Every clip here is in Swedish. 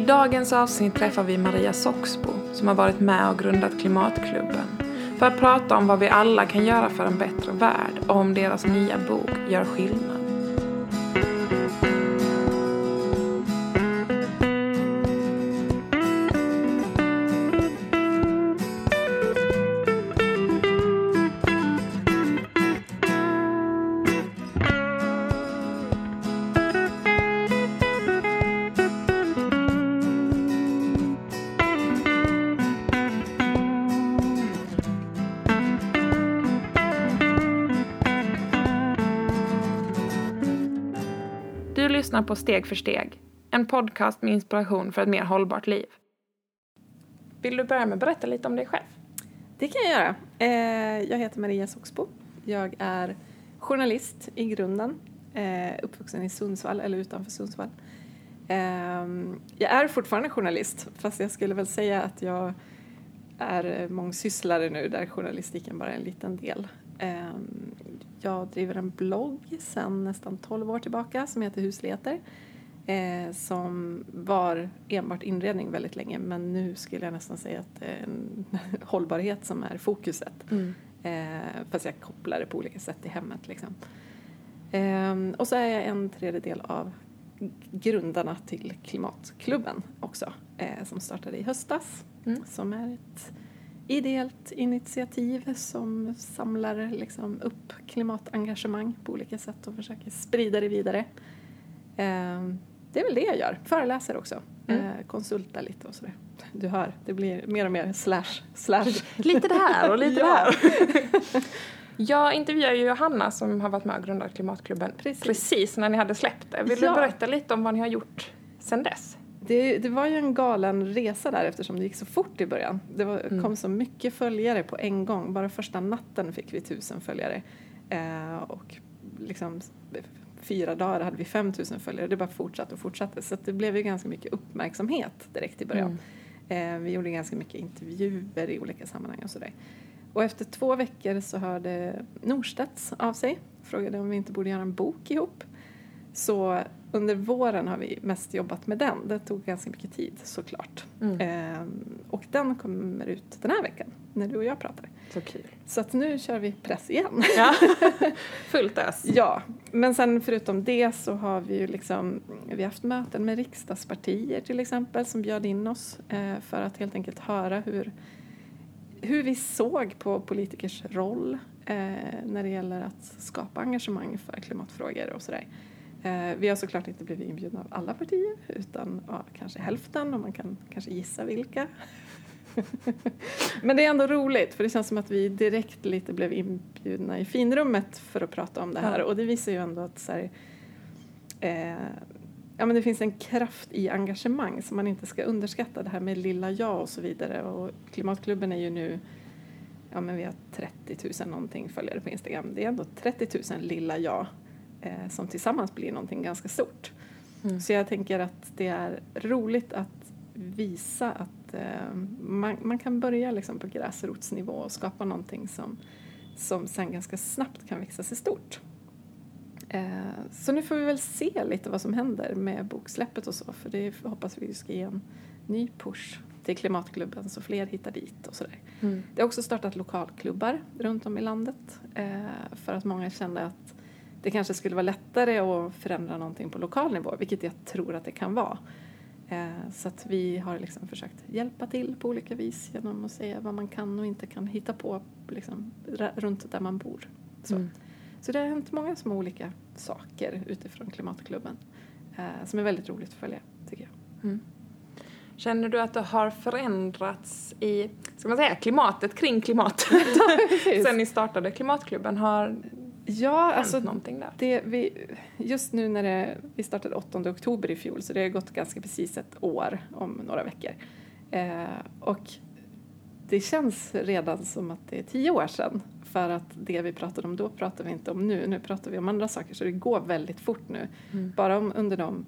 I dagens avsnitt träffar vi Maria Soxbo som har varit med och grundat Klimatklubben för att prata om vad vi alla kan göra för en bättre värld och om deras nya bok Gör skillnad. På Steg för steg, en podcast med inspiration för ett mer hållbart liv. Vill du börja med att berätta lite om dig själv? Det kan jag göra. Eh, jag heter Maria Soxbo. Jag är journalist i grunden, eh, uppvuxen i Sundsvall, eller utanför Sundsvall. Ehm, jag är fortfarande journalist, fast jag skulle väl säga att jag är mångsysslare nu, där journalistiken bara är en liten del. Ehm, jag driver en blogg sedan nästan 12 år tillbaka som heter Husligheter. Eh, som var enbart inredning väldigt länge men nu skulle jag nästan säga att det är en hållbarhet som är fokuset. Mm. Eh, fast jag kopplar det på olika sätt i hemmet. Liksom. Eh, och så är jag en tredjedel av grundarna till Klimatklubben också eh, som startade i höstas. Mm. Som är ett ideellt initiativ som samlar liksom upp klimatengagemang på olika sätt och försöker sprida det vidare. Eh, det är väl det jag gör. Föreläser också. Mm. Eh, konsultar lite och sådär. Du hör, det blir mer och mer slash, slash. Lite det här och lite det här. Jag intervjuade ju Johanna som har varit med och grundat Klimatklubben precis, precis när ni hade släppt det. Vill ja. du berätta lite om vad ni har gjort sedan dess? Det, det, var ju en galen resa där eftersom det gick så fort i början. Det var, mm. kom så mycket följare på en gång. Bara första natten fick vi tusen följare. Eh, och liksom fyra dagar hade vi 5000 följare. Det bara fortsatte och fortsatte. Så det blev ju ganska mycket uppmärksamhet direkt i början. Mm. Eh, vi gjorde ganska mycket intervjuer i olika sammanhang och sådär. Och efter två veckor så hörde Norstedts av sig. Frågade om vi inte borde göra en bok ihop. Så under våren har vi mest jobbat med den. Det tog ganska mycket tid såklart. Mm. Ehm, och den kommer ut den här veckan när du och jag pratar. Så kul. Så att nu kör vi press igen. Ja. Fullt ös. ja, men sen förutom det så har vi ju liksom, vi haft möten med riksdagspartier till exempel som bjöd in oss eh, för att helt enkelt höra hur, hur vi såg på politikers roll eh, när det gäller att skapa engagemang för klimatfrågor och sådär. Eh, vi har såklart inte blivit inbjudna av alla partier utan ja, kanske hälften och man kan kanske gissa vilka. Men det är ändå roligt för det känns som att vi direkt lite blev inbjudna i finrummet för att prata om det här ja. och det visar ju ändå att så här, eh, ja, men det finns en kraft i engagemang som man inte ska underskatta. Det här med lilla jag och så vidare och Klimatklubben är ju nu ja men vi har 30 000 någonting följare på Instagram. Det är ändå 30 000 lilla jag eh, som tillsammans blir någonting ganska stort. Mm. Så jag tänker att det är roligt att visa att eh, man, man, kan börja liksom på gräsrotsnivå och skapa någonting som, som sen ganska snabbt kan växa sig stort. Eh, så nu får vi väl se lite vad som händer med boksläppet och så för det hoppas vi ska ge en ny push till Klimatklubben så fler hittar dit och sådär. Mm. Det har också startat lokalklubbar runt om i landet eh, för att många kände att det kanske skulle vara lättare att förändra någonting på lokal nivå, vilket jag tror att det kan vara. Eh, så att vi har liksom försökt hjälpa till på olika vis genom att säga vad man kan och inte kan hitta på liksom, runt där man bor. Så. Mm. så det har hänt många små olika saker utifrån Klimatklubben eh, som är väldigt roligt att följa, tycker jag. Mm. Känner du att det har förändrats i, ska man säga, klimatet kring klimatet? Sen ni startade Klimatklubben? Har Ja, alltså? Det, vi, just nu när det, vi startade 8 oktober i fjol så det har gått ganska precis ett år om några veckor. Eh, och det känns redan som att det är tio år sedan. För att det vi pratade om då pratar vi inte om nu. Nu pratar vi om andra saker så det går väldigt fort nu. Mm. Bara om, under de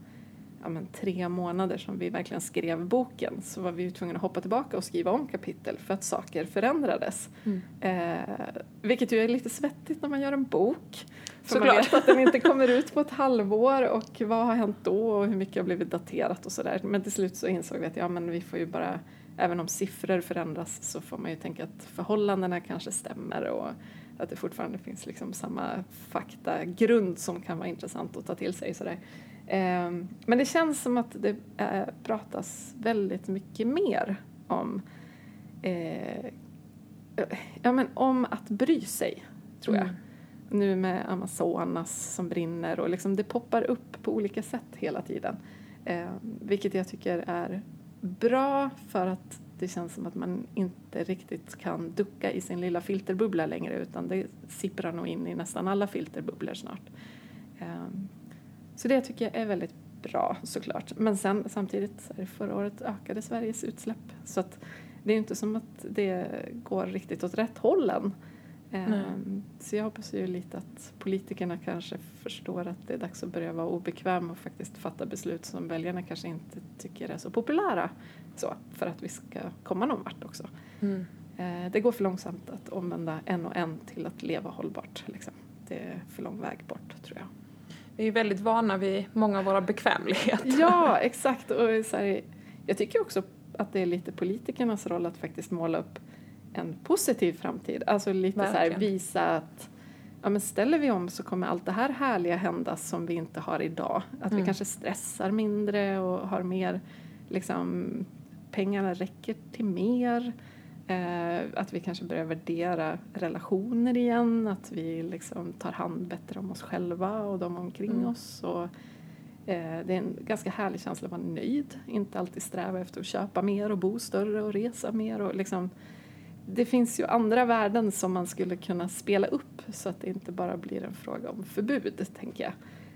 ja, men, tre månader som vi verkligen skrev boken så var vi tvungna att hoppa tillbaka och skriva om kapitel för att saker förändrades. Mm. Eh, vilket ju är lite svettigt när man gör en bok. För Såklart. man vet att den inte kommer ut på ett halvår och vad har hänt då och hur mycket har blivit daterat och sådär. Men till slut så insåg vi att ja, men vi får ju bara även om siffror förändras så får man ju tänka att förhållandena kanske stämmer och att det fortfarande finns liksom samma faktagrund som kan vara intressant att ta till sig. Sådär. Ehm, men det känns som att det eh, pratas väldigt mycket mer om, eh, ja, men om att bry sig, tror jag. Mm. Nu med Amazonas som brinner och liksom det poppar upp på olika sätt hela tiden. Eh, vilket jag tycker är bra för att det känns som att man inte riktigt kan ducka i sin lilla filterbubbla längre utan det sipprar nog in i nästan alla filterbubblor snart. Så det tycker jag är väldigt bra såklart. Men sen samtidigt, förra året ökade Sveriges utsläpp så att det är inte som att det går riktigt åt rätt håll än. Mm. Så jag hoppas ju lite att politikerna kanske förstår att det är dags att börja vara obekväm och faktiskt fatta beslut som väljarna kanske inte tycker är så populära så, för att vi ska komma någon vart också. Mm. Eh, det går för långsamt att omvända en och en till att leva hållbart. Liksom. Det är för lång väg bort tror jag. Vi är väldigt vana vid många av våra bekvämligheter. Ja, exakt. Och så här, jag tycker också att det är lite politikernas roll att faktiskt måla upp en positiv framtid. Alltså lite Verkligen. så här, visa att ja, men ställer vi om så kommer allt det här härliga hända som vi inte har idag. Att mm. vi kanske stressar mindre och har mer, liksom, pengarna räcker till mer. Eh, att vi kanske börjar värdera relationer igen, att vi liksom tar hand bättre om oss själva och de omkring mm. oss. Och, eh, det är en ganska härlig känsla att vara nöjd, inte alltid sträva efter att köpa mer och bo större och resa mer. Och liksom, det finns ju andra värden som man skulle kunna spela upp så att det inte bara blir en fråga om förbud, tänker jag.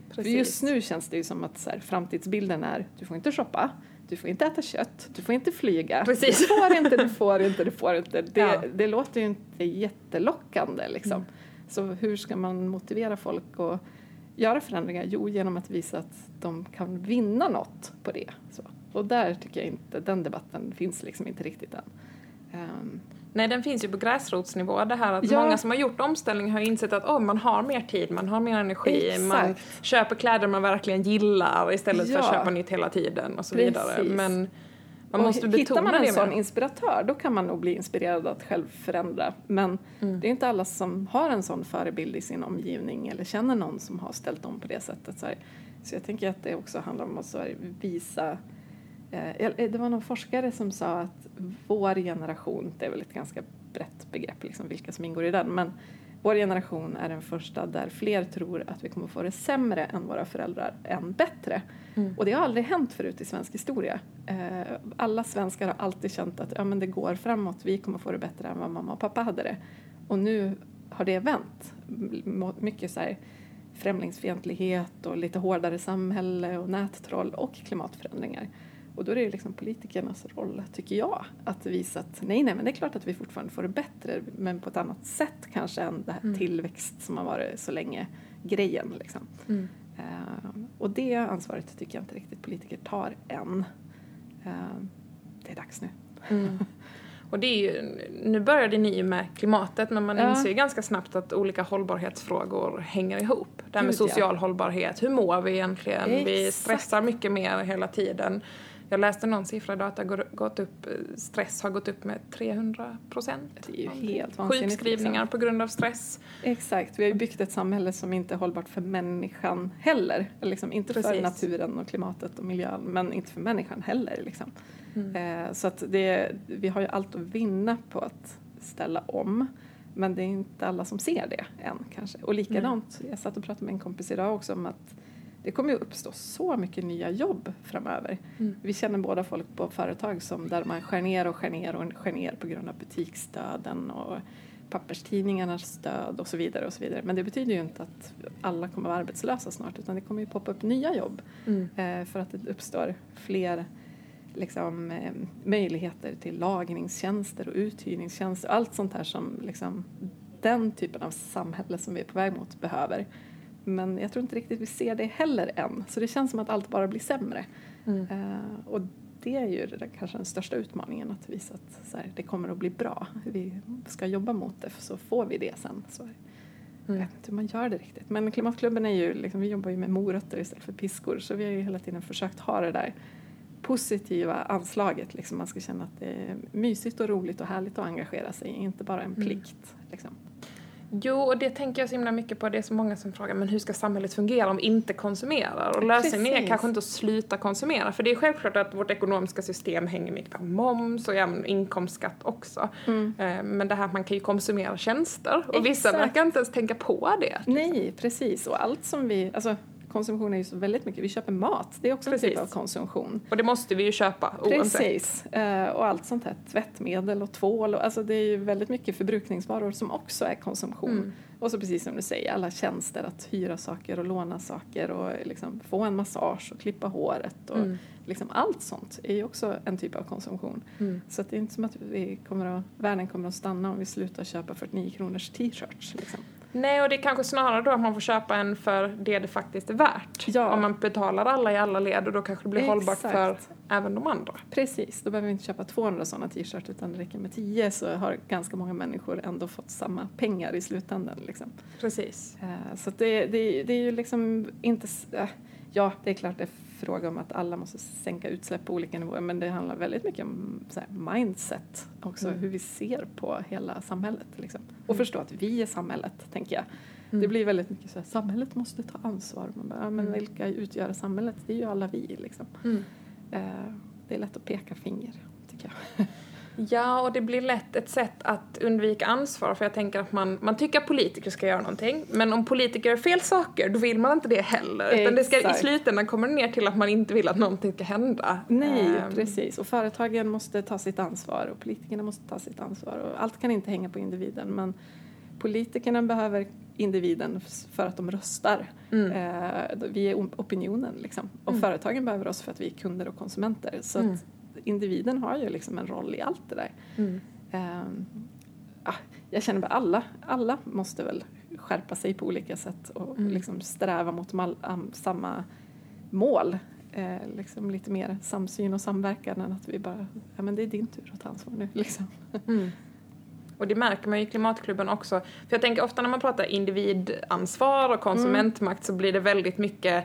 Precis. För just nu känns det ju som att så här, framtidsbilden är du får inte shoppa, du får inte äta kött, du får inte flyga, Precis. du får inte, du får inte, du får inte. Det, ja. det låter ju inte jättelockande liksom. Mm. Så hur ska man motivera folk att göra förändringar? Jo, genom att visa att de kan vinna något på det. Så. Och där tycker jag inte, den debatten finns liksom inte riktigt än. Um, Nej, den finns ju på gräsrotsnivå. Det här att ja. många som har gjort omställning har insett att oh, man har mer tid, man har mer energi, Exakt. man köper kläder man verkligen gillar istället ja. för att köpa nytt hela tiden och så Precis. vidare. Men man och måste hittar man en sån inspiratör då kan man nog bli inspirerad att själv förändra. Men mm. det är inte alla som har en sån förebild i sin omgivning eller känner någon som har ställt om på det sättet. Så, jag tänker att det också handlar om att visa det var någon forskare som sa att vår generation, det är väl ett ganska brett begrepp liksom, vilka som ingår i den, men vår generation är den första där fler tror att vi kommer få det sämre än våra föräldrar än bättre. Mm. Och det har aldrig hänt förut i svensk historia. Eh, alla svenskar har alltid känt att ja, men det går framåt, vi kommer få det bättre än vad mamma och pappa hade det. Och nu har det vänt. Mycket så här, främlingsfientlighet och lite hårdare samhälle och nättroll och klimatförändringar. Och då är det liksom politikernas roll, tycker jag, att visa att nej, nej, men det är klart att vi fortfarande får det bättre, men på ett annat sätt kanske än det här mm. tillväxt som har varit så länge grejen. Liksom. Mm. Uh, och det ansvaret tycker jag inte riktigt politiker tar än. Uh, det är dags nu. Mm. Och det är ju, nu började ni med klimatet men man ja. inser ganska snabbt att olika hållbarhetsfrågor hänger ihop. Det här med social ja. hållbarhet, hur mår vi egentligen? Exakt. Vi stressar mycket mer hela tiden. Jag läste någon siffra idag att det gått upp, stress har gått upp med 300 procent. Det är ju helt vansinnigt. Sjukskrivningar liksom. på grund av stress. Exakt, vi har ju byggt ett samhälle som inte är hållbart för människan heller. Liksom, inte Precis. för naturen och klimatet och miljön men inte för människan heller. Liksom. Mm. Eh, så att det, vi har ju allt att vinna på att ställa om. Men det är inte alla som ser det än kanske. Och likadant, mm. jag satt och pratade med en kompis idag också om att det kommer ju uppstå så mycket nya jobb framöver. Mm. Vi känner båda folk på företag som där man skär ner och skär ner och skär ner på grund av butiksdöden och papperstidningarnas stöd och så vidare och så vidare. Men det betyder ju inte att alla kommer vara arbetslösa snart utan det kommer ju poppa upp nya jobb Mm. eh, för att det uppstår fler liksom, eh, möjligheter till lagringstjänster och uthyrningstjänster och allt sånt här som liksom, den typen av samhälle som vi är på väg mot behöver. Men jag tror inte riktigt vi ser det heller än. Så det känns som att allt bara blir sämre. Mm. Eh, och det är ju det kanske den största utmaningen att visa att här, det kommer att bli bra. Vi ska jobba mot det så får vi det sen. Så jag Mm. vet inte hur man gör det riktigt. Men Klimatklubben är ju, liksom, vi jobbar ju med morötter istället för piskor så vi har ju hela tiden försökt ha det där positiva anslaget. Liksom. Man ska känna att det är mysigt och roligt och härligt att engagera sig, inte bara en Mm. plikt. Liksom. Jo, och det tänker jag så himla mycket på. Det är så många som frågar, men hur ska samhället fungera om vi inte konsumerar? Och lösningen är kanske inte att sluta konsumera, för det är självklart att vårt ekonomiska system hänger mycket på moms och även inkomstskatt också. Eh, Men det här att man kan ju konsumera tjänster och vissa Exakt. verkar inte ens tänka på det. Nej, precis. Och allt som vi, alltså konsumtion är ju så väldigt mycket, vi köper mat, det är också en typ Precis. av konsumtion. Och det måste vi ju köpa oavsett. Precis, Eh, och allt sånt här, tvättmedel och tvål, och, alltså det är ju väldigt mycket förbrukningsvaror som också är konsumtion. Mm. Och så precis som du säger, alla tjänster, att hyra saker och låna saker och liksom få en massage och klippa håret och Mm. liksom allt sånt är ju också en typ av konsumtion. Mm. Så det är inte som att vi kommer att, världen kommer att stanna om vi slutar köpa 49 kronors t-shirts. Liksom. Nej, och det är kanske snarare då att man får köpa en för det det faktiskt är värt. Ja. Om man betalar alla i alla led och då kanske det blir hållbart Exakt. för även de andra. Precis, då behöver vi inte köpa 200 sådana t-shirts utan det räcker med 10 så har ganska många människor ändå fått samma pengar i slutändan. Liksom. Precis. Eh, Så det, det, det är ju liksom inte... eh, Ja, det är klart det fråga om att alla måste sänka utsläpp på olika nivåer men det handlar väldigt mycket om mindset också, Mm. hur vi ser på hela samhället. Liksom. Och Mm. förstå att vi är samhället, tänker jag. Det Mm. blir väldigt mycket så här, samhället måste ta ansvar. Man bara, ja, men Mm. vilka utgör samhället? Det är ju alla vi liksom. Mm. Eh, Det är lätt att peka finger, tycker jag. Ja, och det blir lätt ett sätt att undvika ansvar för jag tänker att man, man tycker att politiker ska göra någonting men om politiker gör fel saker då vill man inte det heller. Utan det ska, i slutändan kommer det ner till att man inte vill att någonting ska hända. Nej, Ehm, precis. Och företagen måste ta sitt ansvar och politikerna måste ta sitt ansvar. Och allt kan inte hänga på individen men politikerna behöver individen för att de röstar. Mm. Eh, vi är opinionen liksom. Och Mm. företagen behöver oss för att vi är kunder och konsumenter. Så Mm. Att individen har ju liksom en roll i allt det där. Mm. Ehm, ah, jag känner bara alla, alla måste väl skärpa sig på olika sätt och Mm. liksom sträva mot mal, am, samma mål. Eh, liksom lite mer samsyn och samverkan än att vi bara, ja men det är din tur att ta ansvar nu liksom. Mm. Och det märker man ju i Klimatklubben också. För jag tänker ofta när man pratar individansvar och konsumentmakt så blir det väldigt mycket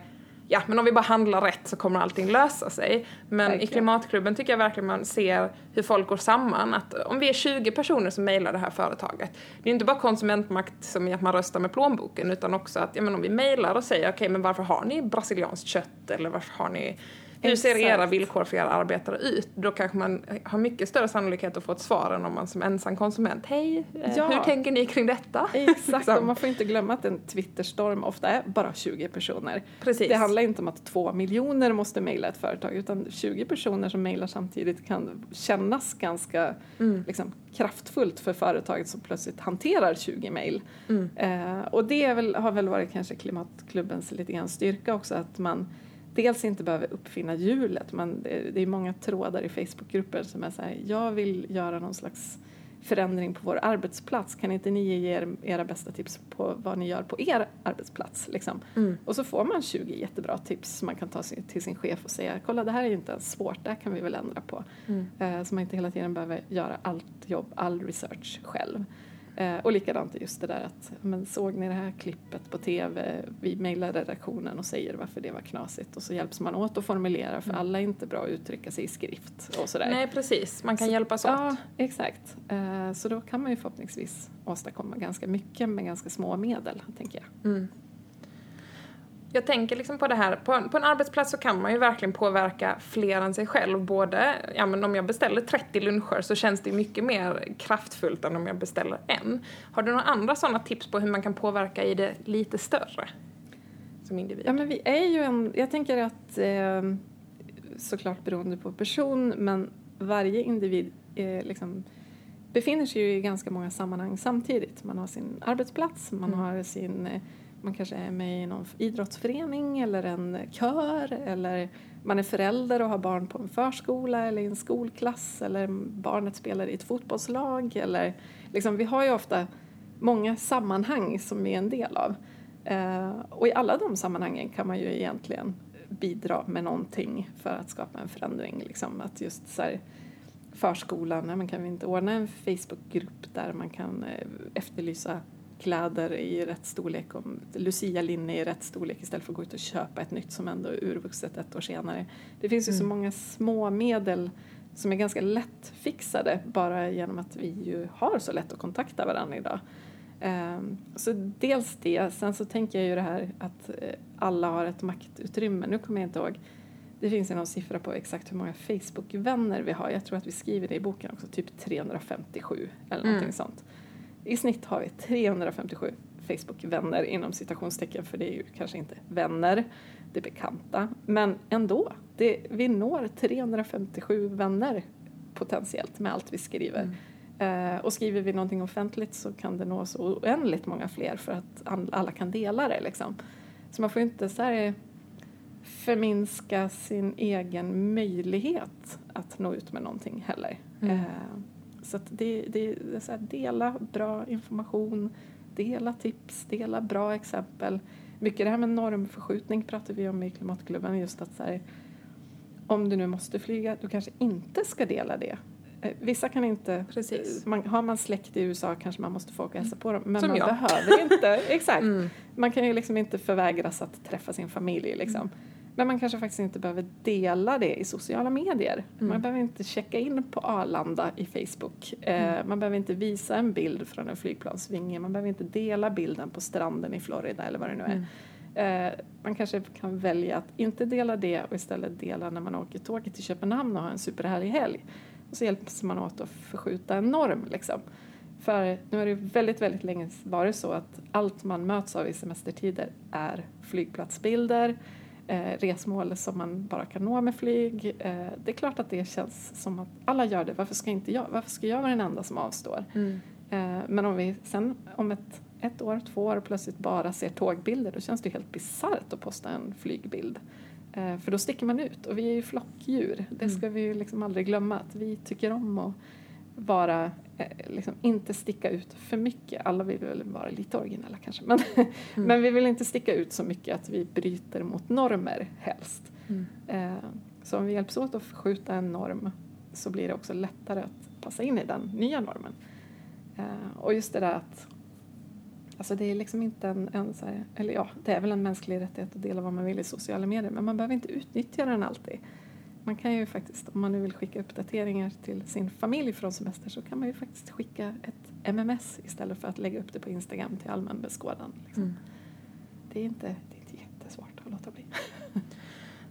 Ja, men om vi bara handlar rätt så kommer allting lösa sig. Men i Verkligen. Klimatklubben tycker jag verkligen man ser hur folk går samman. Att om vi är 20 personer som mejlar det här företaget. Det är inte bara konsumentmakt som i att man röstar med plånboken utan också att ja, men om vi mejlar och säger okej men varför har ni brasilianskt kött eller varför har ni hur ser era villkor för era arbetare ut? Då kanske man har mycket större sannolikhet att få ett svar än om man som ensam konsument, hej, eh, Ja. hur tänker ni kring detta? Exakt, Liksom. och man får inte glömma att en Twitterstorm ofta är bara 20 personer. Precis. Det handlar inte om att två miljoner måste mejla ett företag utan 20 personer som mejlar samtidigt kan kännas ganska Mm. liksom, kraftfullt för företaget som plötsligt hanterar 20 mejl. Mm. Eh, och det väl, har väl varit kanske Klimatklubbens lite grann styrka också att man dels inte behöver uppfinna hjulet. Man, det, är många trådar i Facebookgrupper som är så här, jag vill göra någon slags förändring på vår arbetsplats. Kan inte ni ge er, era bästa tips på vad ni gör på er arbetsplats? Liksom? Mm. Och så får man 20 jättebra tips som man kan ta sin, till sin chef och säga kolla det här är ju inte ens svårt, det här kan vi väl ändra på. Mm. Eh, så man inte hela tiden behöver göra allt jobb, all research själv. Eh, och likadant just det där att men såg ni det här klippet på tv? Vi mejlar redaktionen och säger varför det var knasigt och så hjälps man åt att formulera för Mm. alla är inte bra att uttrycka sig i skrift och sådär. Nej, precis. Man kan Så- hjälpas åt. Ja, exakt. Eh, så då kan man ju förhoppningsvis åstadkomma ganska mycket med ganska små medel, tänker jag. Mm. Jag tänker liksom på det här, på en, på en arbetsplats så kan man ju verkligen påverka fler än sig själv. Både, ja men om jag beställer 30 luncher så känns det mycket mer kraftfullt än om jag beställer en. Har du några andra sådana tips på hur man kan påverka i det lite större? Som individ? Ja, men vi är ju en, jag tänker att eh, såklart beroende på person, men varje individ eh, liksom, befinner sig ju i ganska många sammanhang samtidigt. Man har sin arbetsplats, man Mm. har sin eh, man kanske är med i någon idrottsförening eller en kör eller man är förälder och har barn på en förskola eller i en skolklass eller barnet spelar i ett fotbollslag eller liksom, vi har ju ofta många sammanhang som vi är en del av. Eh, och i alla de sammanhangen kan man ju egentligen bidra med någonting för att skapa en förändring. Liksom. Att just så här, förskolan, man kan vi inte ordna en Facebookgrupp där man kan eh, efterlysa kläder i rätt storlek och Lucia-linne i rätt storlek istället för att gå ut och köpa ett nytt som ändå är urvuxet ett år senare. Det finns ju så Mm. många små medel som är ganska lättfixade bara genom att vi ju har så lätt att kontakta varandra idag. Ehm, Så dels det, sen så tänker jag ju det här att eh, alla har ett maktutrymme. Nu kommer jag inte ihåg, det finns ju någon siffra på exakt hur många Facebook-vänner vi har. Jag tror att vi skriver det i boken också, typ 357 eller någonting Mm. sånt. I snitt har vi 357 Facebook-vänner inom citationstecken för det är ju kanske inte vänner, det är bekanta. Men ändå, det, vi når 357 vänner potentiellt med allt vi skriver. Mm. Eh, och skriver vi någonting offentligt så kan det nå så oändligt många fler för att alla kan dela det. Liksom. Så man får inte så här, förminska sin egen möjlighet att nå ut med någonting heller. Mm. Eh, så det, det, det är så här, dela bra information, dela tips, dela bra exempel. Mycket det här med normförskjutning pratar vi om i Klimatklubben. Just att så här, om du nu måste flyga, du kanske inte ska dela det. Eh, Vissa kan inte, Precis. man, har man släkt i USA kanske man måste få åka och hälsa på dem. Men Som man jag. behöver inte, exakt. Mm. Man kan ju liksom inte förvägras att träffa sin familj liksom. Men man kanske faktiskt inte behöver dela det i sociala medier. Mm. Man behöver inte checka in på Arlanda i Facebook. Eh, Mm. man behöver inte visa en bild från en flygplansvinge. Man behöver inte dela bilden på stranden i Florida eller vad det nu är. Mm. Eh, man kanske kan välja att inte dela det och istället dela när man åker tåget till Köpenhamn och har en superhärlig helg. Och så hjälps man åt att förskjuta en norm liksom. För nu har det väldigt, väldigt länge varit så att allt man möts av i semestertider är flygplatsbilder, eh, resmål som man bara kan nå med flyg. Eh, det är klart att det känns som att alla gör det, varför ska inte jag? Varför ska jag vara den enda som avstår? Mm. Eh, men om vi sen om ett, ett år, två år plötsligt bara ser tågbilder då känns det helt bisarrt att posta en flygbild. Eh, för då sticker man ut och vi är ju flockdjur. Det ska vi ju liksom aldrig glömma att vi tycker om att vara, liksom inte sticka ut för mycket. Alla vill väl vara lite originella kanske men, men vi vill inte sticka ut så mycket att vi bryter mot normer helst. Mm. Eh, så om vi hjälps åt att förskjuta en norm så blir det också lättare att passa in i den nya normen. Eh, och just det där att Alltså det är liksom inte en, en så här, eller ja, det är väl en mänsklig rättighet att dela vad man vill i sociala medier men man behöver inte utnyttja den alltid. Man kan ju faktiskt, om man nu vill skicka uppdateringar till sin familj från semester så kan man ju faktiskt skicka ett MMS istället för att lägga upp det på Instagram till allmän beskådan. Liksom. Mm. Det, är inte, det är inte jättesvårt att låta bli.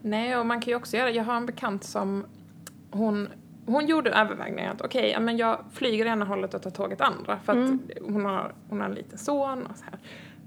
Nej, och man kan ju också göra, jag har en bekant som hon hon gjorde övervägningen att okej, ja, men jag flyger ena hållet och tar tåget andra för att Mm. hon, har, hon har en liten son och så här.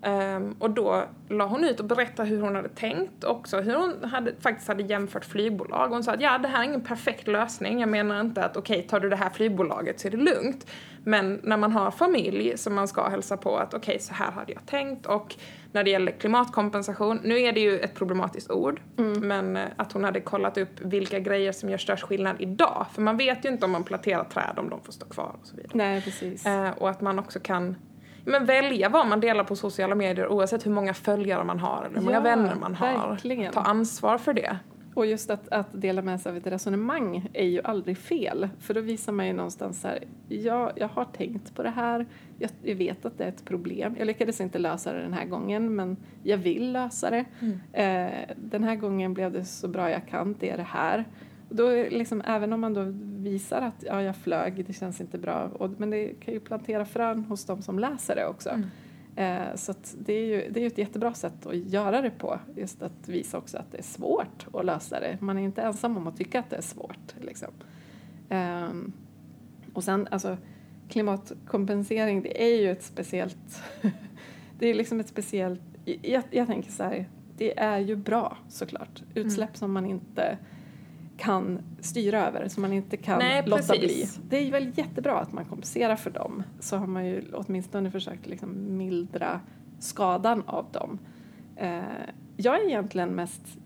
Ehm, och då la hon ut och berättade hur hon hade tänkt också, hur hon hade, faktiskt hade jämfört flygbolag. Hon sa att ja, det här är ingen perfekt lösning. Jag menar inte att okej, tar du det här flygbolaget så är det lugnt. Men när man har familj som man ska hälsa på att okej, så här hade jag tänkt. Och när det gäller klimatkompensation, nu är det ju ett problematiskt ord, men eh, att hon hade kollat upp vilka grejer som gör störst skillnad idag. För man vet ju inte om man planterar träd om de får stå kvar och så vidare. Nej, precis. Eh, och att man också kan men välja vad man delar på sociala medier oavsett hur många följare man har eller hur många Ja, vänner man har. verkligen. Ta ansvar för det. Och just att, att dela med sig av ett resonemang är ju aldrig fel. För då visar man ju någonstans så här, ja, jag har tänkt på det här, jag, jag vet att det är ett problem. Jag lyckades inte lösa det den här gången, men jag vill lösa det. Eh, den här gången blev det så bra jag kan, det är det här. Då liksom, även om man då visar att ja, jag flög, det känns inte bra, och, men det kan ju plantera frön hos de som läser det också. Eh, så det är ju det är ju ett jättebra sätt att göra det på. Just att visa också att det är svårt att lösa det. Man är inte ensam om att tycka att det är svårt. Liksom. Ehm, och sen alltså klimatkompensering det är ju ett speciellt... det är liksom ett speciellt... Jag, jag tänker så här, det är ju bra såklart. Utsläpp som man inte kan styra över, som man inte kan Nej, låta precis. bli. Det är väl jättebra att man kompenserar för dem. Så har man ju åtminstone försökt liksom mildra skadan av dem. Eh, jag är egentligen mest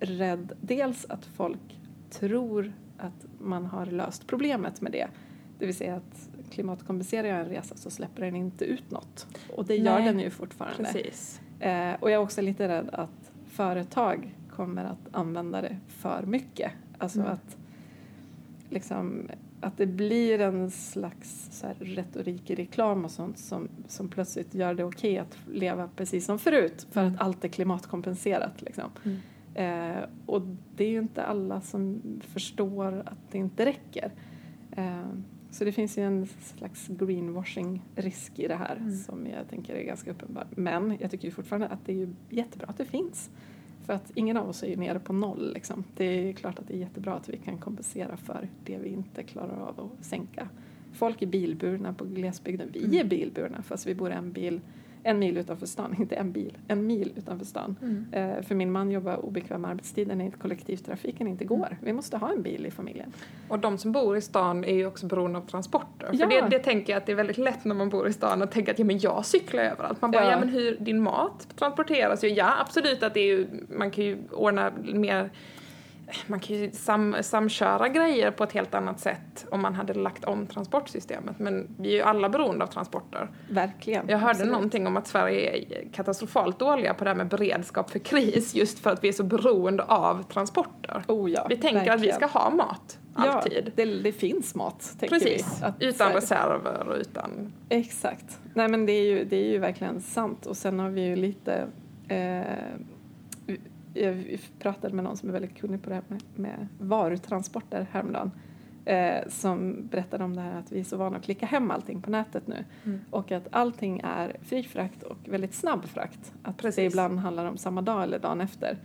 rädd dels att folk tror att man har löst problemet med det. Det vill säga att klimatkompenserar jag en resa så släpper den inte ut något. Och det gör Nej, den ju fortfarande. Precis. Eh, och jag är också lite rädd att företag kommer att använda det för mycket. Alltså Mm. att, liksom, att det blir en slags så här, retorik i reklam och sånt som, som plötsligt gör det okej att leva precis som förut för Mm. att allt är klimatkompenserat. Liksom. Mm. Eh, och det är ju inte alla som förstår att det inte räcker. Eh, så det finns ju en slags greenwashing-risk i det här Mm. som jag tänker är ganska uppenbar. Men jag tycker ju fortfarande att det är ju jättebra att det finns. För att ingen av oss är ju nere på noll. Liksom. Det är klart att det är jättebra att vi kan kompensera för det vi inte klarar av att sänka. Folk är bilburna på glesbygden. Vi Mm. är bilburna fast vi bor en bil en mil utanför stan, inte en bil, en mil utanför stan. Mm. Eh, för min man jobbar obekväm arbetstid när kollektivtrafiken inte går. Vi måste ha en bil i familjen. Och de som bor i stan är ju också beroende av transporter. Ja. För det, det tänker jag att det är väldigt lätt när man bor i stan att tänka att ja, men jag cyklar överallt. Man bara, Ja. ja, men hur, din mat transporteras ju. Ja, absolut att det är ju, man kan ju ordna mer man kan ju sam, samköra grejer på ett helt annat sätt om man hade lagt om transportsystemet. Men vi är ju alla beroende av transporter. Verkligen. Jag hörde Absolut. någonting om att Sverige är katastrofalt dåliga på det här med beredskap för kris just för att vi är så beroende av transporter. Oh ja, Vi tänker att vi verkligen. ska ha mat, alltid. Ja, det, det finns mat, tänker Precis, vi. Att, utan här- reserver och utan... Exakt. Nej men det är, ju, det är ju verkligen sant. Och sen har vi ju lite... Eh, jag pratade med någon som är väldigt kunnig på det här med, med varutransporter häromdagen. Eh, som berättade om det här att vi är så vana att klicka hem allting på nätet nu. Mm. Och att allting är fri frakt och väldigt snabb frakt. Att det Precis. ibland handlar om samma dag eller dagen efter.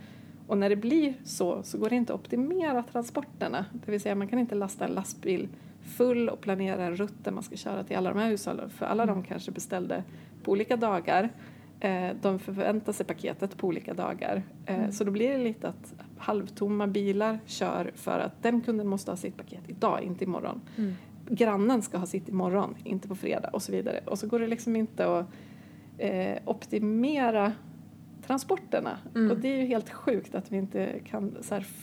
Och när det blir så så går det inte att optimera transporterna. Det vill säga man kan inte lasta en lastbil full och planera en rutt där man ska köra till alla de här hushållen. För alla de kanske beställde på olika dagar. Eh, de förväntar sig paketet på olika dagar. Eh, Mm. Så då blir det lite att halvtomma bilar kör för att den kunden måste ha sitt paket idag, inte imorgon. Mm. Grannen ska ha sitt imorgon, inte på fredag och så vidare. Och så går det liksom inte att eh, optimera transporterna. Mm. Och det är ju helt sjukt att vi inte kan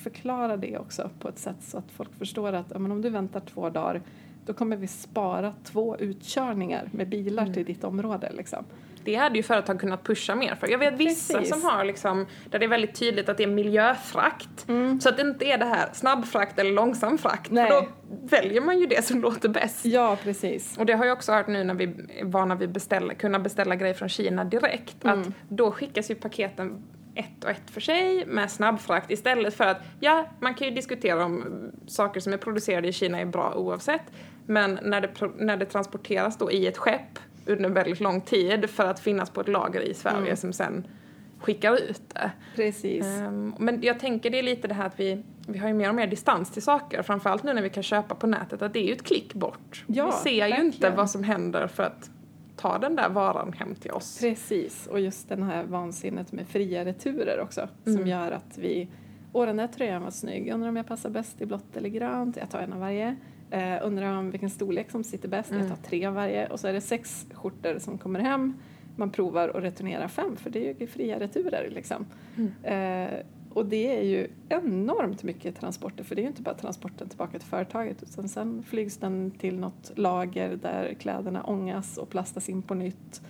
förklara det också på ett sätt så att folk förstår att ja, om du väntar två dagar då kommer vi spara två utkörningar med bilar Mm. till ditt område. Liksom. Det hade ju företag kunnat pusha mer för. Jag vet vissa Precis. som har liksom, där det är väldigt tydligt att det är miljöfrakt. Så att det inte är det här snabbfrakt eller långsam frakt. Nej. För då väljer man ju det som låter bäst. Ja, precis. Och det har jag också hört nu när vi är vana vid beställa, kunna beställa grejer från Kina direkt. Att Mm. då skickas ju paketen ett och ett för sig med snabbfrakt istället för att, ja, man kan ju diskutera om mm, saker som är producerade i Kina är bra oavsett. Men när det, när det transporteras då i ett skepp under väldigt lång tid för att finnas på ett lager i Sverige Mm. som sen skickar ut det. precis. Ehm, men jag tänker det är lite det här att vi, vi har ju mer och mer distans till saker. Framförallt nu när vi kan köpa på nätet att det är ju ett klick bort. Ja, vi ser ju verkligen. inte vad som händer för att ta den där varan hem till oss. Precis, och just den här vansinnet med fria returer också som Mm. gör att vi Åh, den där tröjan var snygg. Undrar om jag passar bäst i blått eller grönt. Jag tar en av varje. Eh, undrar om vilken storlek som sitter bäst. Mm. Jag tar tre av varje. Och så är det sex skjortor som kommer hem. Man provar och returnerar fem för det är ju fria returer liksom. Mm. Eh, och det är ju enormt mycket transporter för det är ju inte bara transporten tillbaka till företaget utan sen flygs den till något lager där kläderna ångas och plastas in på nytt.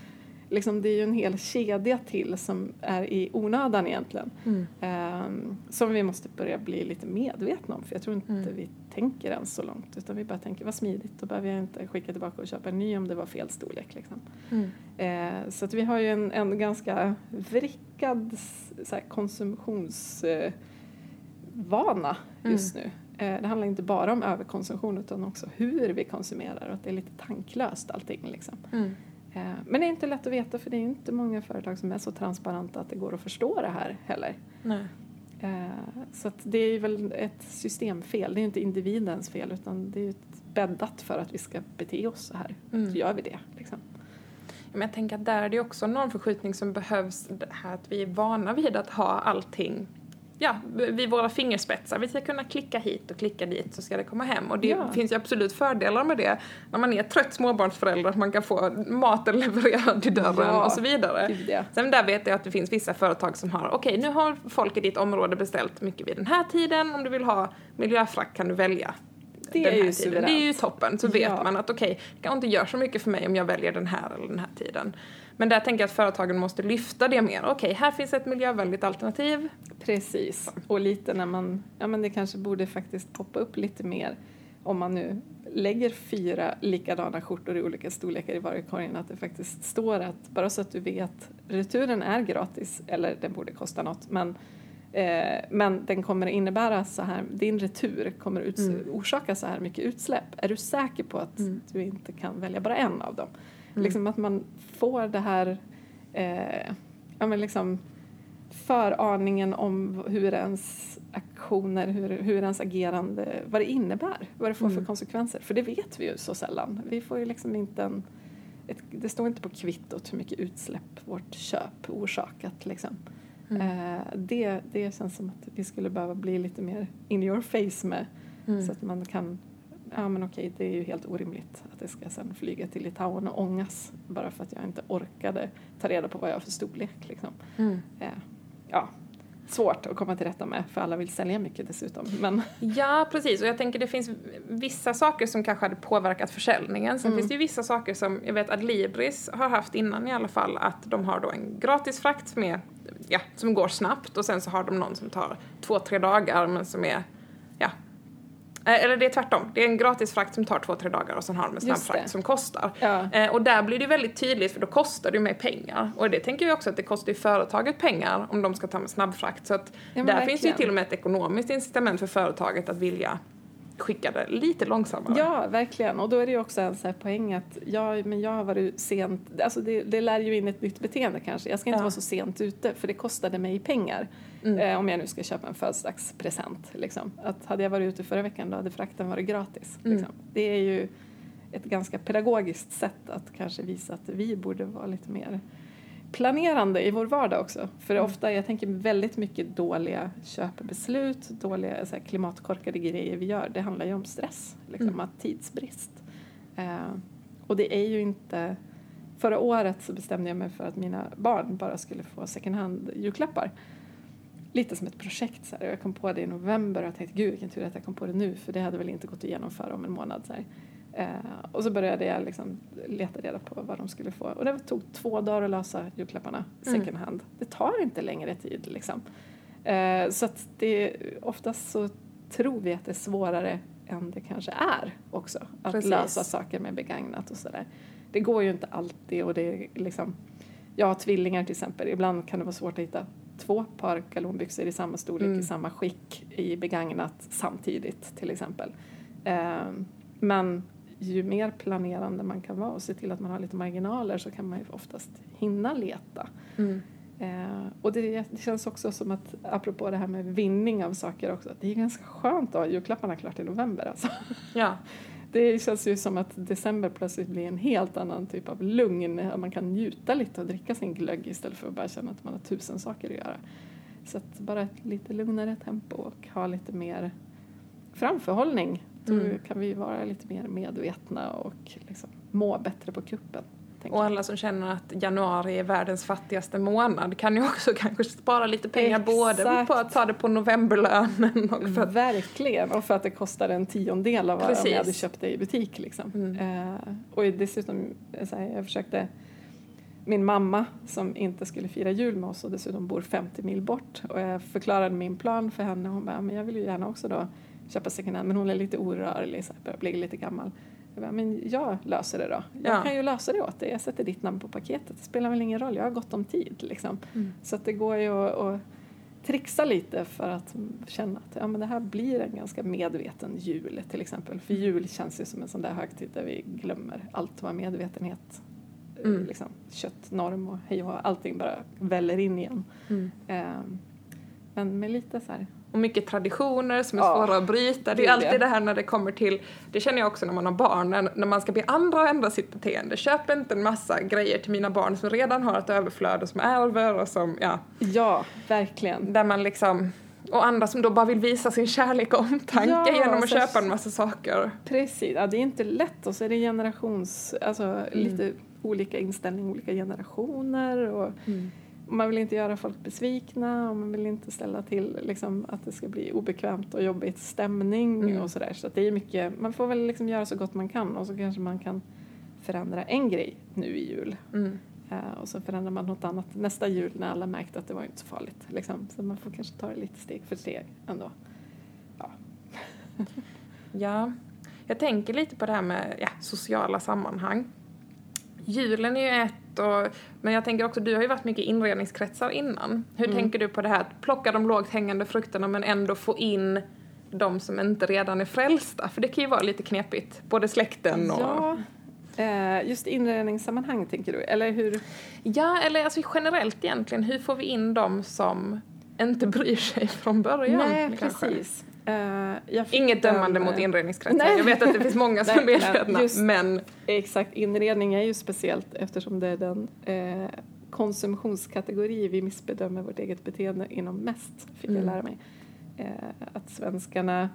Liksom det är ju en hel kedja till som är i onödan egentligen. Mm. Ehm, som vi måste börja bli lite medvetna om för jag tror inte Mm. vi tänker ens så långt utan vi bara tänker vad smidigt då behöver jag inte skicka tillbaka och köpa en ny om det var fel storlek. Liksom. Mm. Eh, så att vi har ju en, en ganska vrickad konsumtionsvana eh, just nu. Eh, det handlar inte bara om överkonsumtion utan också hur vi konsumerar och att det är lite tanklöst allting. Liksom. Mm. Eh, men det är inte lätt att veta för det är inte många företag som är så transparenta att det går att förstå det här heller. Nej. Eh, så det är väl ett systemfel, det är inte individens fel utan det är bäddat för att vi ska bete oss så här. Mm. Så gör vi det. Liksom. Men jag tänker att där är det också en normförskjutning som behövs. Det här att vi är vana vid att ha allting ja, vid våra fingerspetsar. Vi ska kunna klicka hit och klicka dit så ska det komma hem. Och det Ja. finns ju absolut fördelar med det när man är trött småbarnsförälder, att man kan få maten levererad till dörren Ja, och så vidare. Gud, ja. Sen där vet jag att det finns vissa företag som har, okej nu har folk i ditt område beställt mycket vid den här tiden, om du vill ha miljöfrakt kan du välja Det den är ju tiden. Det är ju toppen, så vet Ja. man att okej, det kanske inte gör så mycket för mig om jag väljer den här eller den här tiden. Men där tänker jag att företagen måste lyfta det mer. Okej, här finns ett miljövänligt alternativ. Precis. Och lite när man, ja men det kanske borde faktiskt poppa upp lite mer om man nu lägger fyra likadana skjortor i olika storlekar i varukorgen att det faktiskt står att, bara så att du vet, returen är gratis, eller den borde kosta något, men Eh, men den kommer innebära så här, din retur kommer uts- Mm. orsaka så här mycket utsläpp. Är du säker på att Mm. du inte kan välja bara en av dem? Mm. Liksom att man får det här, eh, ja men liksom föraningen om hur ens aktioner, hur, hur ens agerande, vad det innebär, vad det får för Mm. konsekvenser. För det vet vi ju så sällan. Vi får ju liksom inte en, ett, det står inte på kvittot hur mycket utsläpp vårt köp orsakat. Liksom. Mm. Eh, det, det känns som att vi skulle behöva bli lite mer in your face med Mm. så att man kan, ja men okej det är ju helt orimligt att det ska sen flyga till Litauen och ångas bara för att jag inte orkade ta reda på vad jag har för storlek liksom. Mm. Eh, ja, svårt att komma till rätta med för alla vill sälja mycket dessutom. Men Ja, precis. Och jag tänker det finns vissa saker som kanske hade påverkat försäljningen. Sen Mm. finns det ju vissa saker som, jag vet att Libris har haft innan i alla fall, att de har då en gratis frakt med, ja, som går snabbt och sen så har de någon som tar två, tre dagar men som är, eller det är tvärtom. Det är en gratis frakt som tar två, tre dagar och sen har de en snabbfrakt som kostar. ja, Eh, och där blir det väldigt tydligt för då kostar det ju mer pengar. Och det tänker jag också att det kostar ju företaget pengar om de ska ta med snabbfrakt. Så att Ja, där finns det ju verkligen. till och med ett ekonomiskt incitament för företaget att vilja skicka det lite långsammare. ja, verkligen. Och då är det ju också en så här poäng att ja, men jag har varit sent, alltså det, det lär ju in ett nytt beteende kanske. Jag ska inte Ja. vara så sent ute för det kostade mig pengar. Mm. Eh, om jag nu ska köpa en födelsedagspresent. Liksom. Att hade jag varit ute förra veckan då hade frakten varit gratis. Mm. Liksom. Det är ju ett ganska pedagogiskt sätt att kanske visa att vi borde vara lite mer planerande i vår vardag också. För Mm. ofta, jag tänker väldigt mycket dåliga köpbeslut, dåliga så här, klimatkorkade grejer vi gör. Det handlar ju om stress, liksom, Mm. att tidsbrist. Eh, och det är ju inte... Förra året så bestämde jag mig för att mina barn bara skulle få second hand julklappar. Lite som ett projekt. Så här. Jag kom på det i november och jag tänkte gud vilken tur att jag kom på det nu för det hade väl inte gått att genomföra om en månad. Så. Eh, och så började jag liksom leta reda på vad de skulle få. Och det tog två dagar att lösa julklapparna Mm. second hand. Det tar inte längre tid liksom. Eh, så att det, oftast så tror vi att det är svårare än det kanske är också. Att Precis. lösa saker med begagnat och sådär. Det går ju inte alltid och det är liksom jag har tvillingar till exempel. Ibland kan det vara svårt att hitta två par galonbyxor i samma storlek, Mm. i samma skick, i begagnat samtidigt till exempel. Ehm, men ju mer planerande man kan vara och se till att man har lite marginaler så kan man ju oftast hinna leta. Mm. Eh, och det, det känns också som att, apropå det här med vinning av saker också, att det är ganska skönt att ha julklapparna klart i november alltså. Ja. Det känns ju som att december plötsligt blir en helt annan typ av lugn. Man kan njuta lite och dricka sin glögg istället för att bara känna att man har tusen saker att göra. Så att bara ett lite lugnare tempo och ha lite mer framförhållning. Då Mm. kan vi vara lite mer medvetna och liksom må bättre på kuppen. Och alla som känner att januari är världens fattigaste månad kan ju också kanske spara lite pengar både Exakt. på att ta det på novemberlönen och för att... Verkligen, och för att det kostar en tiondel av vad Precis. jag hade köpt det i butik. Liksom. Mm. Eh, och dessutom, eh, så här, jag försökte min mamma som inte skulle fira jul med oss och dessutom bor 50 mil bort och jag förklarade min plan för henne och hon bara, men jag vill ju gärna också då köpa second hand men hon är lite orörlig, så här, börjar bli lite gammal. Bara, men jag löser det då. Jag Ja. kan ju lösa det åt dig. Jag sätter ditt namn på paketet. Det spelar väl ingen roll, jag har gott om tid liksom. Mm. Så att det går ju att, att trixa lite för att känna att ja, men det här blir en ganska medveten jul till exempel. För jul känns ju som en sån där högtid där vi glömmer allt vad medvetenhet, eh, Mm. liksom, köttnorm och hej och allting bara väller in igen. Mm. Ehm, men med lite så här, Och mycket traditioner som är Ja. svåra att bryta. Det är alltid det här när det kommer till, det känner jag också när man har barn, när, när man ska be andra att ändra sitt beteende. Köp inte en massa grejer till mina barn som redan har ett överflöd och som ärver och som, ja, ja, verkligen. där man liksom, Och andra som då bara vill visa sin kärlek och omtanke Ja, genom att köpa en massa saker. Precis, ja, det är inte lätt och så är det generations, alltså lite olika inställning, olika generationer och och man vill inte göra folk besvikna och man vill inte ställa till liksom, att det ska bli obekvämt och jobbigt stämning Mm. och sådär. Så att det är mycket, man får väl liksom göra så gott man kan och så kanske man kan förändra en grej nu i jul. Mm. Eh, och så förändrar man något annat nästa jul när alla märkt att det var inte så farligt. Liksom. Så man får kanske ta det lite steg för steg ändå. Ja, jag tänker lite på det här med ja, sociala sammanhang. Julen är ju ett, och, men jag tänker också, du har ju varit mycket i inredningskretsar innan. Hur Mm. tänker du på det här att plocka de lågt hängande frukterna men ändå få in de som inte redan är frälsta? För det kan ju vara lite knepigt, både släkten och... Ja, eh, just inredningssammanhang tänker du? Eller hur? Ja, eller alltså generellt egentligen, hur får vi in de som inte bryr sig från början? Nej, kanske? precis. Jag fick Inget dömande mot inredningskretsar. Nej. Jag vet att det finns många som är medvetna, men Exakt, inredning är ju speciellt eftersom det är den eh, konsumtionskategori vi missbedömer vårt eget beteende inom mest, fick jag Mm. lära mig. Eh, att svenskarna,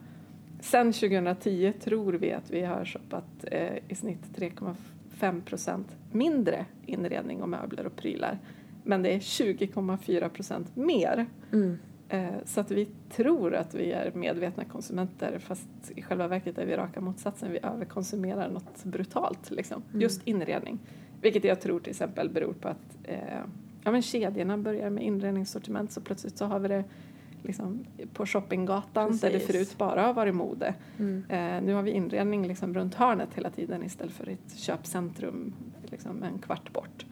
sen 2010 tror vi att vi har shoppat eh, i snitt 3,5 procent mindre inredning och möbler och prylar. Men det är 20,4 procent mer. mm. Eh, Så att vi tror att vi är medvetna konsumenter fast i själva verket är vi raka motsatsen. Vi överkonsumerar något brutalt, liksom. Mm. just inredning. Vilket jag tror till exempel beror på att eh, ja, men kedjorna börjar med inredningssortiment så plötsligt så har vi det liksom, på shoppinggatan där det Precis. förut bara har varit mode. Mm. Eh, nu har vi inredning liksom runt hörnet hela tiden istället för ett köpcentrum liksom en kvart bort.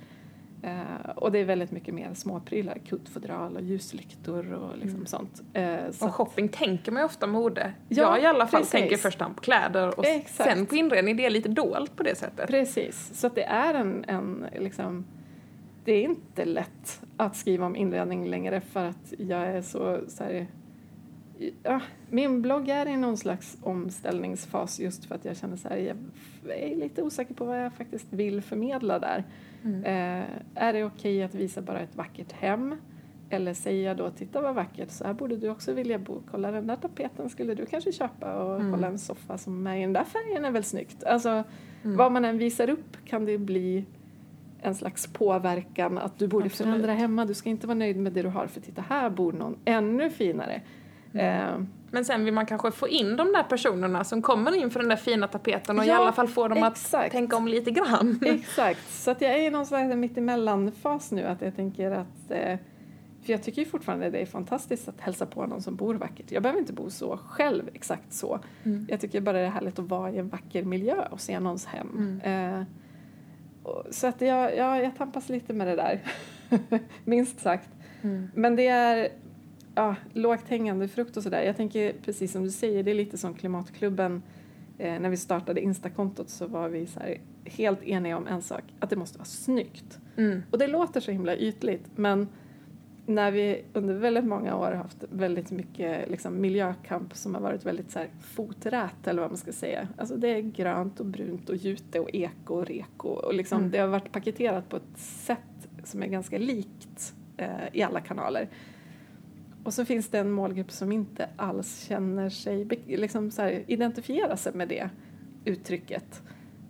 Eh, och det är väldigt mycket mer småprylar, kuddfodral och ljuslyktor och liksom Mm. sånt. Eh, så Och att- shopping tänker man ju ofta mode. Ja, jag i alla fall precis. tänker hand på kläder och Exakt. sen på inredning. Det är lite dolt på det sättet. Precis, så att det är en, en liksom, det är inte lätt att skriva om inredning längre för att jag är så, så här, ja, min blogg är i någon slags omställningsfas just för att jag känner så här, jag är lite osäker på vad jag faktiskt vill förmedla där. Mm. Eh, är det okej att visa bara ett vackert hem? Eller säger jag då, titta vad vackert, så här borde du också vilja bo. Kolla den där tapeten skulle du kanske köpa och Mm. kolla en soffa som är i den där färgen är väl snyggt. Alltså, Mm. vad man än visar upp kan det bli en slags påverkan att du borde Absolut. förändra hemma, du ska inte vara nöjd med det du har för titta här bor någon ännu finare. Mm. Eh, Men sen vill man kanske få in de där personerna som kommer in för den där fina tapeten och i Ja, alla fall få dem att exakt. tänka om lite grann. Exakt, så att jag är i någon slags mittemellan-fas nu att jag tänker att eh, för jag tycker ju fortfarande det är fantastiskt att hälsa på någon som bor vackert. Jag behöver inte bo så själv, exakt så. Mm. Jag tycker bara det är härligt att vara i en vacker miljö och se någons hem. Eh, och, så att jag, jag, jag tampas lite med det där, minst sagt. Mm. Men det är ja, lågt hängande frukt och sådär. Jag tänker precis som du säger, det är lite som Klimatklubben. Eh, när vi startade Instakontot så var vi så helt eniga om en sak, att det måste vara snyggt. Mm. Och det låter så himla ytligt, men när vi under väldigt många år har haft väldigt mycket liksom, miljökamp som har varit väldigt så här, foträt eller vad man ska säga. Alltså det är grönt och brunt och jute och eko och reko och liksom, Mm. det har varit paketerat på ett sätt som är ganska likt eh, i alla kanaler. Och så finns det en målgrupp som inte alls känner sig, liksom så här, identifiera sig med det uttrycket.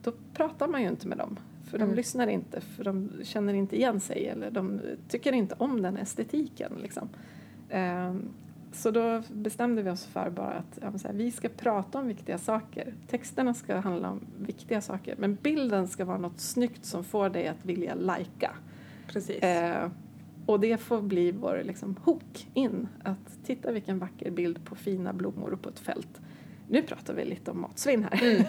Då pratar man ju inte med dem. För de Mm. lyssnar inte, för de känner inte igen sig eller de tycker inte om den estetiken. Liksom. Ehm, så då bestämde vi oss för bara att ja, här, vi ska prata om viktiga saker. Texterna ska handla om viktiga saker men bilden ska vara något snyggt som får dig att vilja lajka. Precis. Eh, och det får bli vår liksom, hook in. Att titta vilken vacker bild på fina blommor på ett fält. Nu pratar vi lite om matsvinn här. Mm.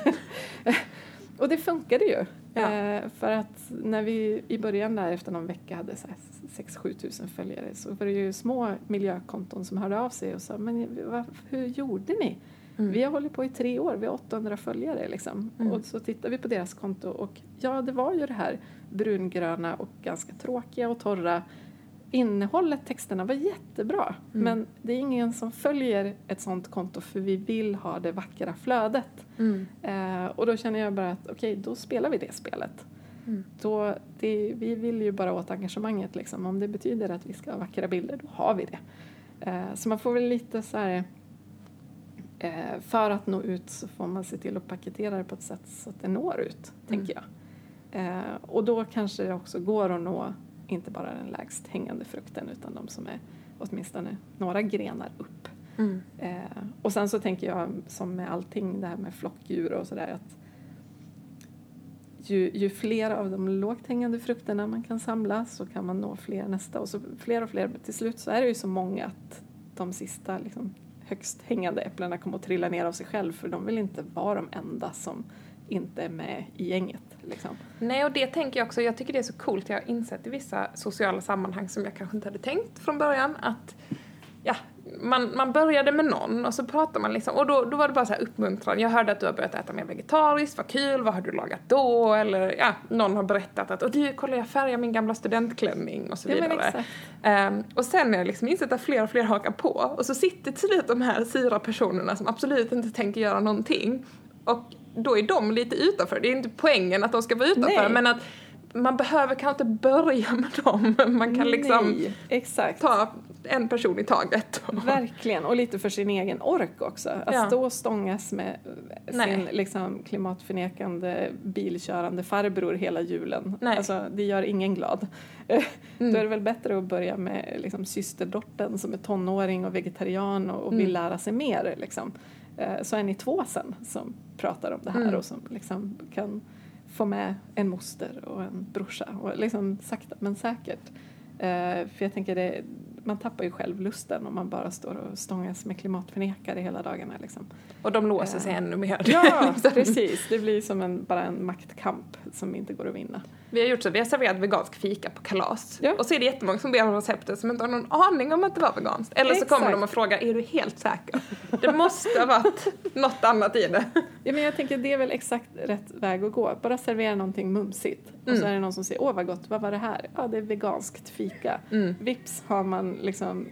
och det funkade ju. Ja. Eh, för att när vi i början där efter någon vecka hade 6-7 tusen följare så var det ju små miljökonton som hörde av sig och sa men vad, hur gjorde ni? Mm. Vi har hållit på i tre år, vi har 800 följare liksom. Mm. Och så tittar vi på deras konto och ja, det var ju det här brungröna och ganska tråkiga och torra. Innehållet, texterna var jättebra. Mm. Men det är ingen som följer ett sånt konto för vi vill ha det vackra flödet. Mm. Eh, och då känner jag bara att okej, då spelar vi det spelet. Mm. Då, det, vi vill ju bara åt engagemanget liksom. Om det betyder att vi ska ha vackra bilder, då har vi det. Eh, så man får väl lite så här eh, för att nå ut så får man se till att paketera det på ett sätt så att det når ut, tänker jag. Eh, och då kanske det också går att nå inte bara den lägst hängande frukten utan de som är åtminstone några grenar upp. Mm. Eh, och sen så tänker jag som med allting det här med flockdjur och sådär att ju, ju fler av de lågt hängande frukterna man kan samla så kan man nå fler nästa och så fler och fler till slut så är det ju så många att de sista liksom, högst hängande äpplena kommer att trilla ner av sig själv för de vill inte vara de enda som inte är med i gänget. Liksom. Nej, och det tänker jag också. Jag tycker det är så coolt. Jag har insett i vissa sociala sammanhang som jag kanske inte hade tänkt från början att ja, man, man började med någon och så pratade man liksom och då, då var det bara så här uppmuntran. Jag hörde att du har börjat äta mer vegetariskt, vad kul, vad har du lagat då? Eller ja, någon har berättat att och du, kolla jag färgar min gamla studentklänning och så vidare. Ja, um, och sen har jag liksom insett att fler och fler hakar på och så sitter till slut de här fyra personerna som absolut inte tänker göra någonting och då är de lite utanför. Det är inte poängen att de ska vara utanför Nej. men att man behöver kanske inte börja med dem. Man kan liksom Nej, ta en person i taget. Verkligen, och lite för sin egen ork också. Att ja. stå och stångas med sin liksom, klimatförnekande bilkörande farbror hela julen. Nej. Alltså, det gör ingen glad. Mm. Då är det väl bättre att börja med liksom, systerdottern som är tonåring och vegetarian och, och vill mm. lära sig mer. Liksom. Eh, så är ni två sen som pratar om det här mm. och som liksom kan få med en moster och en brorsa och liksom sakta men säkert. Uh, för jag tänker det, man tappar ju själv lusten om man bara står och stångas med klimatförnekare hela dagarna. Liksom. Och de låser sig uh, ännu mer. Ja, precis. Det blir som en, bara en maktkamp som inte går att vinna. Vi har gjort så, vi har serverat vegansk fika på kalas. Ja. Och så är det jättemånga som ber om receptet som inte har någon aning om att det var veganskt. Eller Exakt. så kommer de och frågar, är du helt säker? Det måste ha varit något annat i det. Ja, men jag tänker det är väl exakt rätt väg att gå. Bara servera någonting mumsigt. Mm. Och så mm. är det någon som säger, åh vad gott, vad var det här? Ja, det är veganskt fika. Mm. Vips har man liksom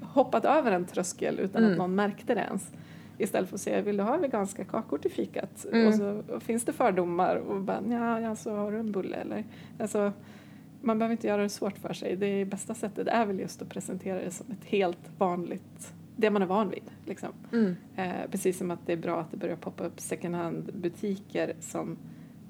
hoppat över en tröskel utan mm. att någon märkte det ens. Istället för att säga, vill du ha veganska kakor till fikat? Mm. Och så och finns det fördomar och bara, ja, så har du en bulle eller? Alltså, man behöver inte göra det svårt för sig. Det bästa sättet är väl just att presentera det som ett helt vanligt, det man är van vid. Liksom. Mm. Eh, precis som att det är bra att det börjar poppa upp second hand butiker som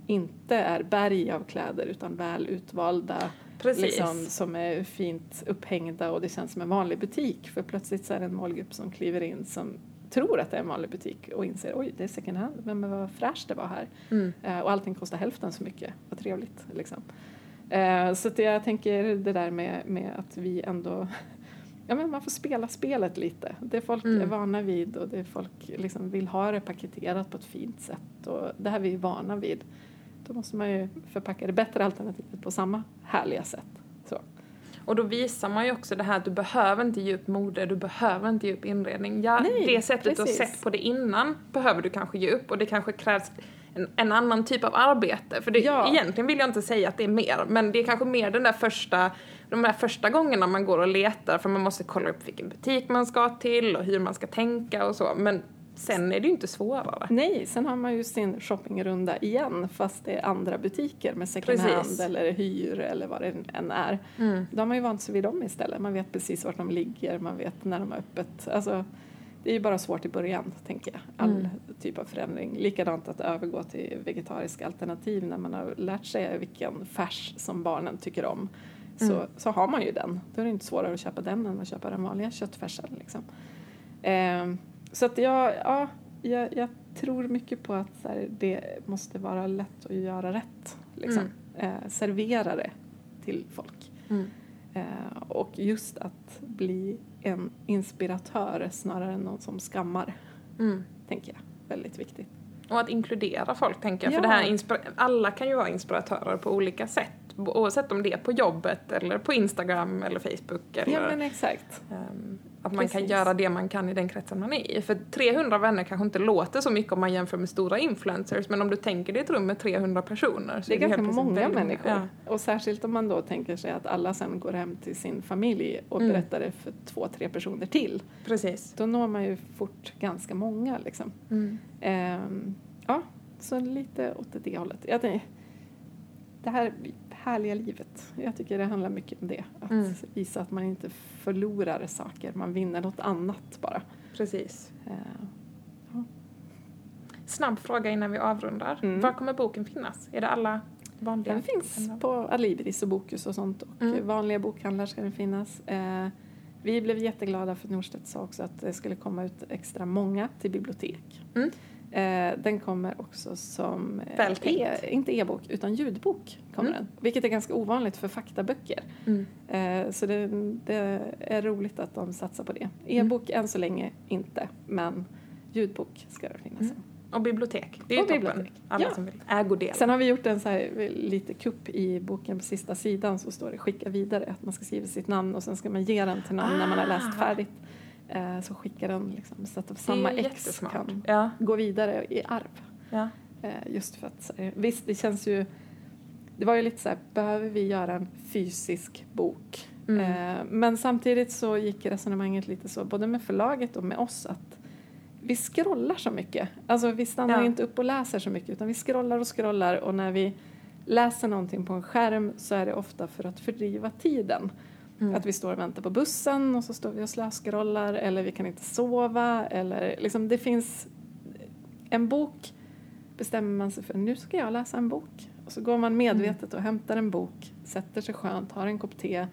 inte är berg av kläder utan väl utvalda liksom, som är fint upphängda och det känns som en vanlig butik för plötsligt så är det en målgrupp som kliver in som tror att det är en vanlig butik och inser oj det är second hand men vad fräscht det var här mm. uh, och allting kostar hälften så mycket, vad trevligt liksom. Uh, så att jag tänker det där med, med att vi ändå Ja, men man får spela spelet lite. Det folk mm. är vana vid och det folk liksom vill ha det paketerat på ett fint sätt och det här vi är vana vid. Då måste man ju förpacka det bättre alternativet på samma härliga sätt. Så. Och då visar man ju också det här att du behöver inte ge upp mode, du behöver inte ge upp inredning. Ja, Nej, det sättet precis. du har sett på det innan behöver du kanske ge upp och det kanske krävs en, en annan typ av arbete. För det, ja. egentligen vill jag inte säga att det är mer, men det är kanske mer den där första de där första gångerna man går och letar för man måste kolla upp vilken butik man ska till och hur man ska tänka och så. Men Sen är det ju inte svårare. Nej, sen har man ju sin shoppingrunda igen fast det är andra butiker med second hand eller hyr eller vad det än är. Mm. Då har man ju vant sig vid dem istället. Man vet precis vart de ligger, man vet när de är öppet. Alltså, det är ju bara svårt i början, tänker jag. All mm. typ av förändring. Likadant att övergå till vegetariska alternativ när man har lärt sig vilken färs som barnen tycker om. Så, mm. så har man ju den. Då är det inte svårare att köpa den än att köpa den vanliga köttfärsen. Liksom. Eh, så att jag, ja, jag, jag, tror mycket på att här, det måste vara lätt att göra rätt. Liksom. Mm. Eh, servera det till folk. Mm. Eh, och just att bli en inspiratör snarare än någon som skammar. Mm. Tänker jag. Väldigt viktigt. Och att inkludera folk tänker jag. Ja. För det här alla kan ju vara inspiratörer på olika sätt. Oavsett om det är på jobbet eller på Instagram eller Facebook. Eller, ja men exakt. Um, att man Precis. kan göra det man kan i den kretsen man är i. För 300 vänner kanske inte låter så mycket om man jämför med stora influencers. Men om du tänker dig ett rum med 300 personer. Så det är, ganska många människor. Ja. Och särskilt om man då tänker sig att alla sen går hem till sin familj och mm. berättar det för två, tre personer till. Precis. Då når man ju fort ganska många liksom. Mm. Um, ja, så lite åt det hållet. Jag tänkte, det här härliga livet. Jag tycker det handlar mycket om det. Att Mm. visa att man inte förlorar saker, man vinner något annat bara. Precis. Eh, Snabb fråga innan vi avrundar. Mm. Var kommer boken finnas? Är det alla vanliga? Den finns på Adlibris och Bokus och sånt och Mm. vanliga bokhandlar ska den finnas. Eh, vi blev jätteglada för Norstedt sa också att det skulle komma ut extra många till bibliotek. Mm. Eh, den kommer också som, eh, e, inte e-bok utan ljudbok kommer Mm. den. Vilket är ganska ovanligt för faktaböcker. Mm. Eh, så det, det är roligt att de satsar på det. Mm. E-bok än så länge inte men ljudbok ska det finnas. Mm. Och bibliotek. Det är ju Och toppen. bibliotek. Alla Ja. som vill ägodel. Sen har vi gjort en så här lite kupp i boken på sista sidan så står det skicka vidare att man ska skriva sitt namn och sen ska man ge den till någon när man har läst Ah. färdigt. Eh, så skickar den liksom så att samma ex kan Ja. gå vidare i arv. ja. Eh, just för att visst det känns ju det var ju lite så här, behöver vi göra en fysisk bok? Mm. Eh, men samtidigt så gick resonemanget lite så, både med förlaget och med oss, att vi scrollar så mycket. Alltså vi stannar Ja. inte upp och läser så mycket, utan vi scrollar och scrollar och när vi läser någonting på en skärm så är det ofta för att fördriva tiden. Mm. Att vi står och väntar på bussen och så står vi och slöscrollar eller vi kan inte sova eller liksom det finns en bok bestämmer man sig för nu ska jag läsa en bok och så går man medvetet och hämtar en bok, sätter sig skönt, har en kopp te.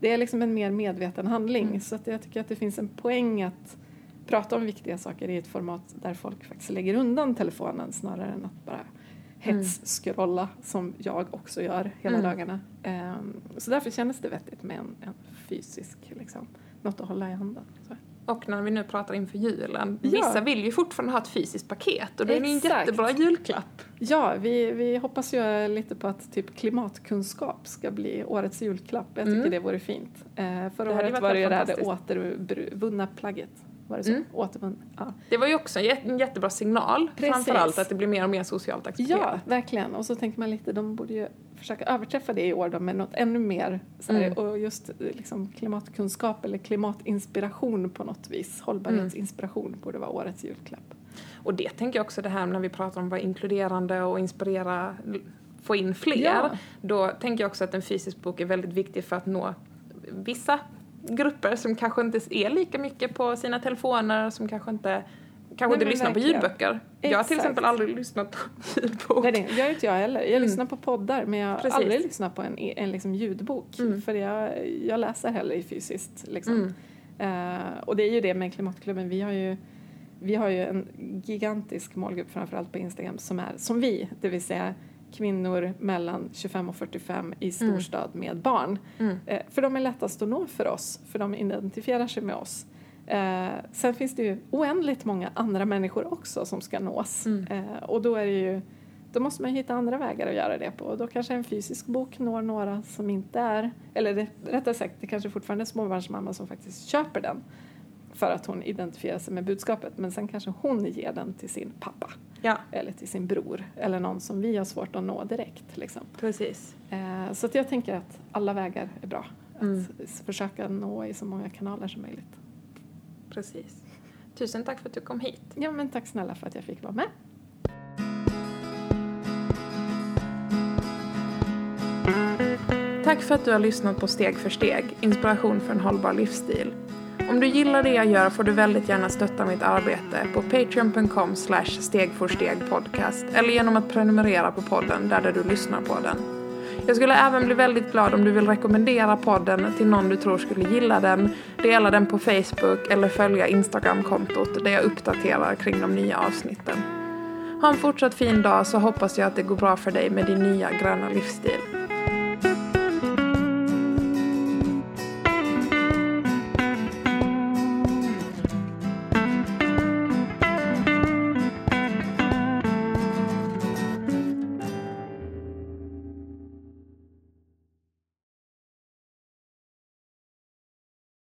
Det är liksom en mer medveten handling Mm. så att jag tycker att det finns en poäng att prata om viktiga saker i ett format där folk faktiskt lägger undan telefonen snarare än att bara hetsskrolla som jag också gör hela Mm. dagarna. Ehm, så därför kändes det vettigt med en, en fysisk, liksom, något att hålla i handen. Så. Och när vi nu pratar inför julen. Ja. Vissa vill ju fortfarande ha ett fysiskt paket och det är ju en Exakt. jättebra julklapp. Ja, vi, vi hoppas ju lite på att typ klimatkunskap ska bli årets julklapp. Jag tycker Mm. det vore fint. Eh, förra hade året varit var det ju det här det återvunna plagget. Var det så? Mm. Återvunna. Ja. Det var ju också en jät- en jättebra signal. Precis. Framförallt att det blir mer och mer socialt accepterat. ja, verkligen. Och så tänker man lite, de borde ju försöka överträffa det i år då med något ännu mer. Här, Mm. Och just eh, liksom, klimatkunskap eller klimatinspiration på något vis. Hållbarhetsinspiration borde vara årets julklapp. Och det tänker jag också det här när vi pratar om att vara inkluderande och inspirera, få in fler. Ja. Då tänker jag också att en fysisk bok är väldigt viktig för att nå vissa grupper som kanske inte är lika mycket på sina telefoner, som kanske inte Kanske inte lyssnar på verkligen. ljudböcker. Jag har till Exakt. exempel aldrig lyssnat på ljudbok. Nej, det gör inte jag heller. Jag Mm. lyssnar på poddar men jag har Precis. aldrig lyssnat på en, en liksom ljudbok. Mm. För jag, jag läser hellre fysiskt. Liksom. Mm. Eh, och det är ju det med Klimatklubben. Vi har ju, vi har ju en gigantisk målgrupp framförallt på Instagram som är som vi. Det vill säga kvinnor mellan 25 och 45 i storstad med barn. Mm. Eh, för de är lättast att nå för oss, för de identifierar sig med oss. Eh, sen finns det ju oändligt många andra människor också som ska nås. Mm. Eh, och då är det ju, då måste man hitta andra vägar att göra det på. Och då kanske en fysisk bok når några som inte är, eller det, rättare sagt, det kanske fortfarande är småbarnsmamma som faktiskt köper den för att hon identifierar sig med budskapet. Men sen kanske hon ger den till sin pappa Ja, eller till sin bror eller någon som vi har svårt att nå direkt. Liksom. precis. Eh, så att jag tänker att alla vägar är bra. Att Mm. s- försöka nå i så många kanaler som möjligt. Precis. Tusen tack för att du kom hit. Ja, men tack snälla för att jag fick vara med. Tack för att du har lyssnat på Steg för steg, inspiration för en hållbar livsstil. Om du gillar det jag gör får du väldigt gärna stötta mitt arbete på patreon.com slash stegforstegpodcast eller genom att prenumerera på podden där, där du lyssnar på den. Jag skulle även bli väldigt glad om du vill rekommendera podden till någon du tror skulle gilla den, dela den på Facebook eller följa Instagram-kontot där jag uppdaterar kring de nya avsnitten. Ha en fortsatt fin dag så hoppas jag att det går bra för dig med din nya gröna livsstil.